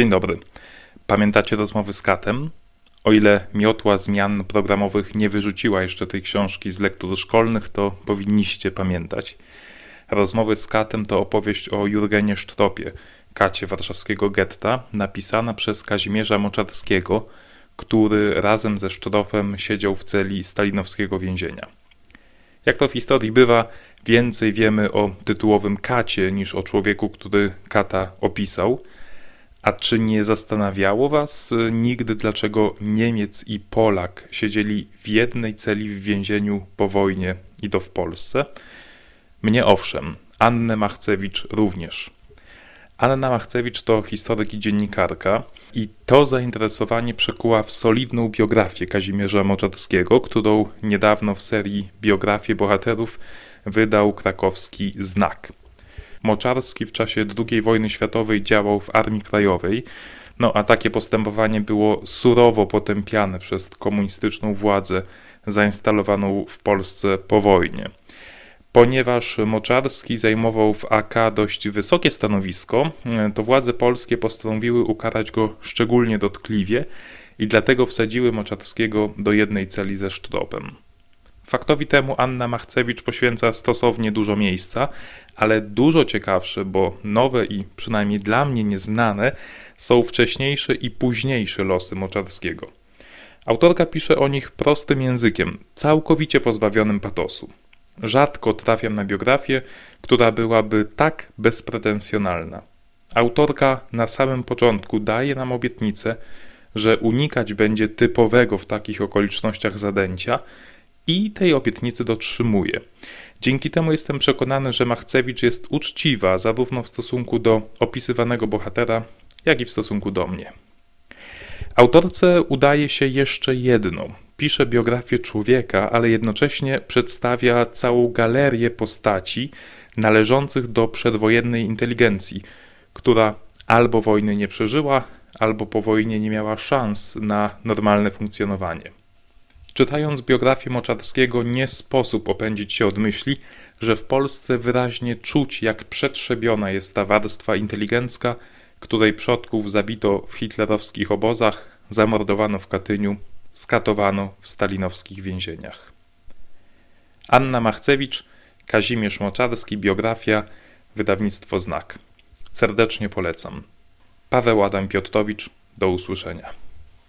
Dzień dobry. Pamiętacie rozmowy z Katem? O ile miotła zmian programowych nie wyrzuciła jeszcze tej książki z lektur szkolnych, to powinniście pamiętać. Rozmowy z Katem to opowieść o Jurgenie Sztropie, kacie warszawskiego getta, napisana przez Kazimierza Moczarskiego, który razem ze Sztropem siedział w celi stalinowskiego więzienia. Jak to w historii bywa, więcej wiemy o tytułowym kacie niż o człowieku, który kata opisał – a czy nie zastanawiało Was y, nigdy, dlaczego Niemiec i Polak siedzieli w jednej celi w więzieniu po wojnie i to w Polsce? Mnie owszem, Annę Machcewicz również. Anna Machcewicz to historyk i dziennikarka i to zainteresowanie przekuła w solidną biografię Kazimierza Moczarskiego, którą niedawno w serii Biografie Bohaterów wydał krakowski Znak. Moczarski w czasie II wojny światowej działał w Armii Krajowej, no a takie postępowanie było surowo potępiane przez komunistyczną władzę zainstalowaną w Polsce po wojnie. Ponieważ Moczarski zajmował w AK dość wysokie stanowisko, to władze polskie postanowiły ukarać go szczególnie dotkliwie i dlatego wsadziły Moczarskiego do jednej celi ze Sztropem. Faktowi temu Anna Machcewicz poświęca stosownie dużo miejsca, ale dużo ciekawsze, bo nowe i przynajmniej dla mnie nieznane są wcześniejsze i późniejsze losy Moczarskiego. Autorka pisze o nich prostym językiem, całkowicie pozbawionym patosu. Rzadko trafiam na biografię, która byłaby tak bezpretensjonalna. Autorka na samym początku daje nam obietnicę, że unikać będzie typowego w takich okolicznościach zadęcia i tej obietnicy dotrzymuje. Dzięki temu jestem przekonany, że Machcewicz jest uczciwa zarówno w stosunku do opisywanego bohatera, jak i w stosunku do mnie. Autorce udaje się jeszcze jedno. Pisze biografię człowieka, ale jednocześnie przedstawia całą galerię postaci należących do przedwojennej inteligencji, która albo wojny nie przeżyła, albo po wojnie nie miała szans na normalne funkcjonowanie. Czytając biografię Moczarskiego, nie sposób opędzić się od myśli, że w Polsce wyraźnie czuć, jak przetrzebiona jest ta warstwa inteligencka, której przodków zabito w hitlerowskich obozach, zamordowano w Katyniu, skatowano w stalinowskich więzieniach. Anna Machcewicz, Kazimierz Moczarski, biografia, wydawnictwo Znak. Serdecznie polecam. Paweł Adam Piotrowicz, do usłyszenia.